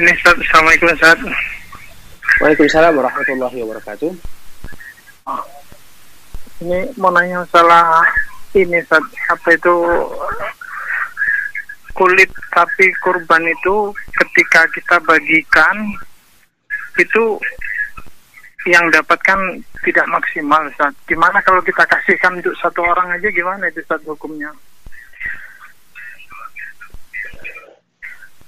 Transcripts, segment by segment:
Ini Ustaz, Assalamualaikum Ustaz. Waalaikumsalam warahmatullahi wabarakatuh. Ini mau nanya masalah ini Ustaz, apa itu kulit sapi kurban itu ketika kita bagikan itu yang dapatkan tidak maksimal Ustaz. Gimana kalau kita kasihkan untuk satu orang aja gimana itu Ustaz hukumnya?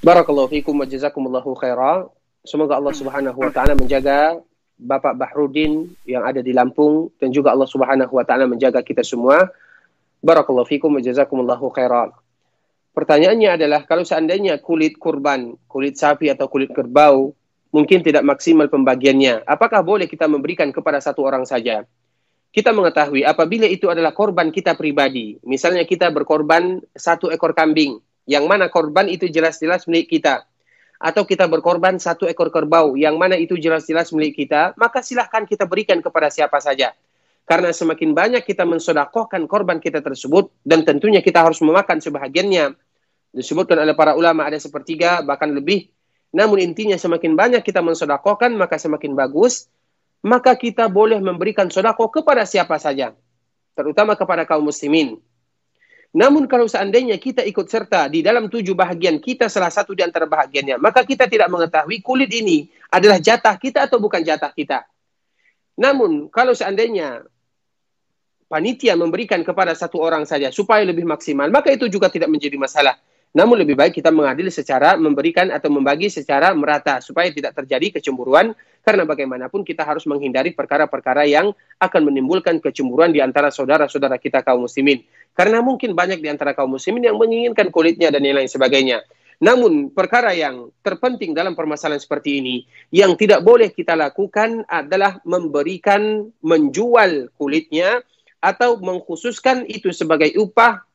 Barakallahu fikum wa jazakumullahu khaira. Semoga Allah Subhanahu wa taala menjaga Bapak Bahrudin yang ada di Lampung dan juga Allah Subhanahu wa taala menjaga kita semua. Barakallahu fikum wa jazakumullahu khaira. Pertanyaannya adalah kalau seandainya kulit kurban, kulit sapi atau kulit kerbau mungkin tidak maksimal pembagiannya, apakah boleh kita memberikan kepada satu orang saja? Kita mengetahui apabila itu adalah korban kita pribadi, misalnya kita berkorban satu ekor kambing, yang mana korban itu jelas-jelas milik kita, atau kita berkorban satu ekor kerbau, yang mana itu jelas-jelas milik kita, maka silahkan kita berikan kepada siapa saja. Karena semakin banyak kita mensodakohkan korban kita tersebut, dan tentunya kita harus memakan sebahagiannya. Disebutkan oleh para ulama ada sepertiga, bahkan lebih. Namun intinya semakin banyak kita mensodakohkan, maka semakin bagus. Maka kita boleh memberikan sodakoh kepada siapa saja. Terutama kepada kaum muslimin. Namun kalau seandainya kita ikut serta di dalam tujuh bahagian kita salah satu di antara bahagiannya, maka kita tidak mengetahui kulit ini adalah jatah kita atau bukan jatah kita. Namun kalau seandainya panitia memberikan kepada satu orang saja supaya lebih maksimal, maka itu juga tidak menjadi masalah. Namun lebih baik kita mengadili secara memberikan atau membagi secara merata supaya tidak terjadi kecemburuan karena bagaimanapun kita harus menghindari perkara-perkara yang akan menimbulkan kecemburuan di antara saudara-saudara kita kaum muslimin. Karena mungkin banyak di antara kaum muslimin yang menginginkan kulitnya dan lain-lain sebagainya. Namun perkara yang terpenting dalam permasalahan seperti ini yang tidak boleh kita lakukan adalah memberikan menjual kulitnya atau mengkhususkan itu sebagai upah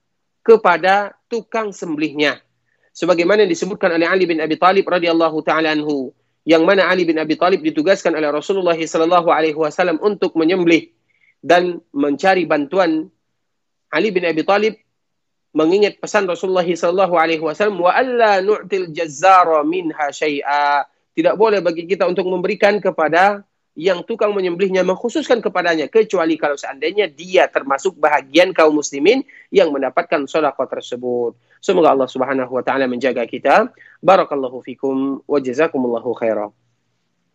kepada tukang sembelihnya. Sebagaimana disebutkan oleh Ali bin Abi Talib radhiyallahu taala anhu, yang mana Ali bin Abi Talib ditugaskan oleh Rasulullah sallallahu alaihi wasallam untuk menyembelih dan mencari bantuan Ali bin Abi Talib mengingat pesan Rasulullah sallallahu alaihi wasallam wa alla nu'til jazzara minha syai'a. Tidak boleh bagi kita untuk memberikan kepada yang tukang menyembelihnya mengkhususkan kepadanya kecuali kalau seandainya dia termasuk bahagian kaum muslimin yang mendapatkan sedekah tersebut. Semoga Allah Subhanahu wa taala menjaga kita. Barakallahu fikum wa jazakumullahu khairan.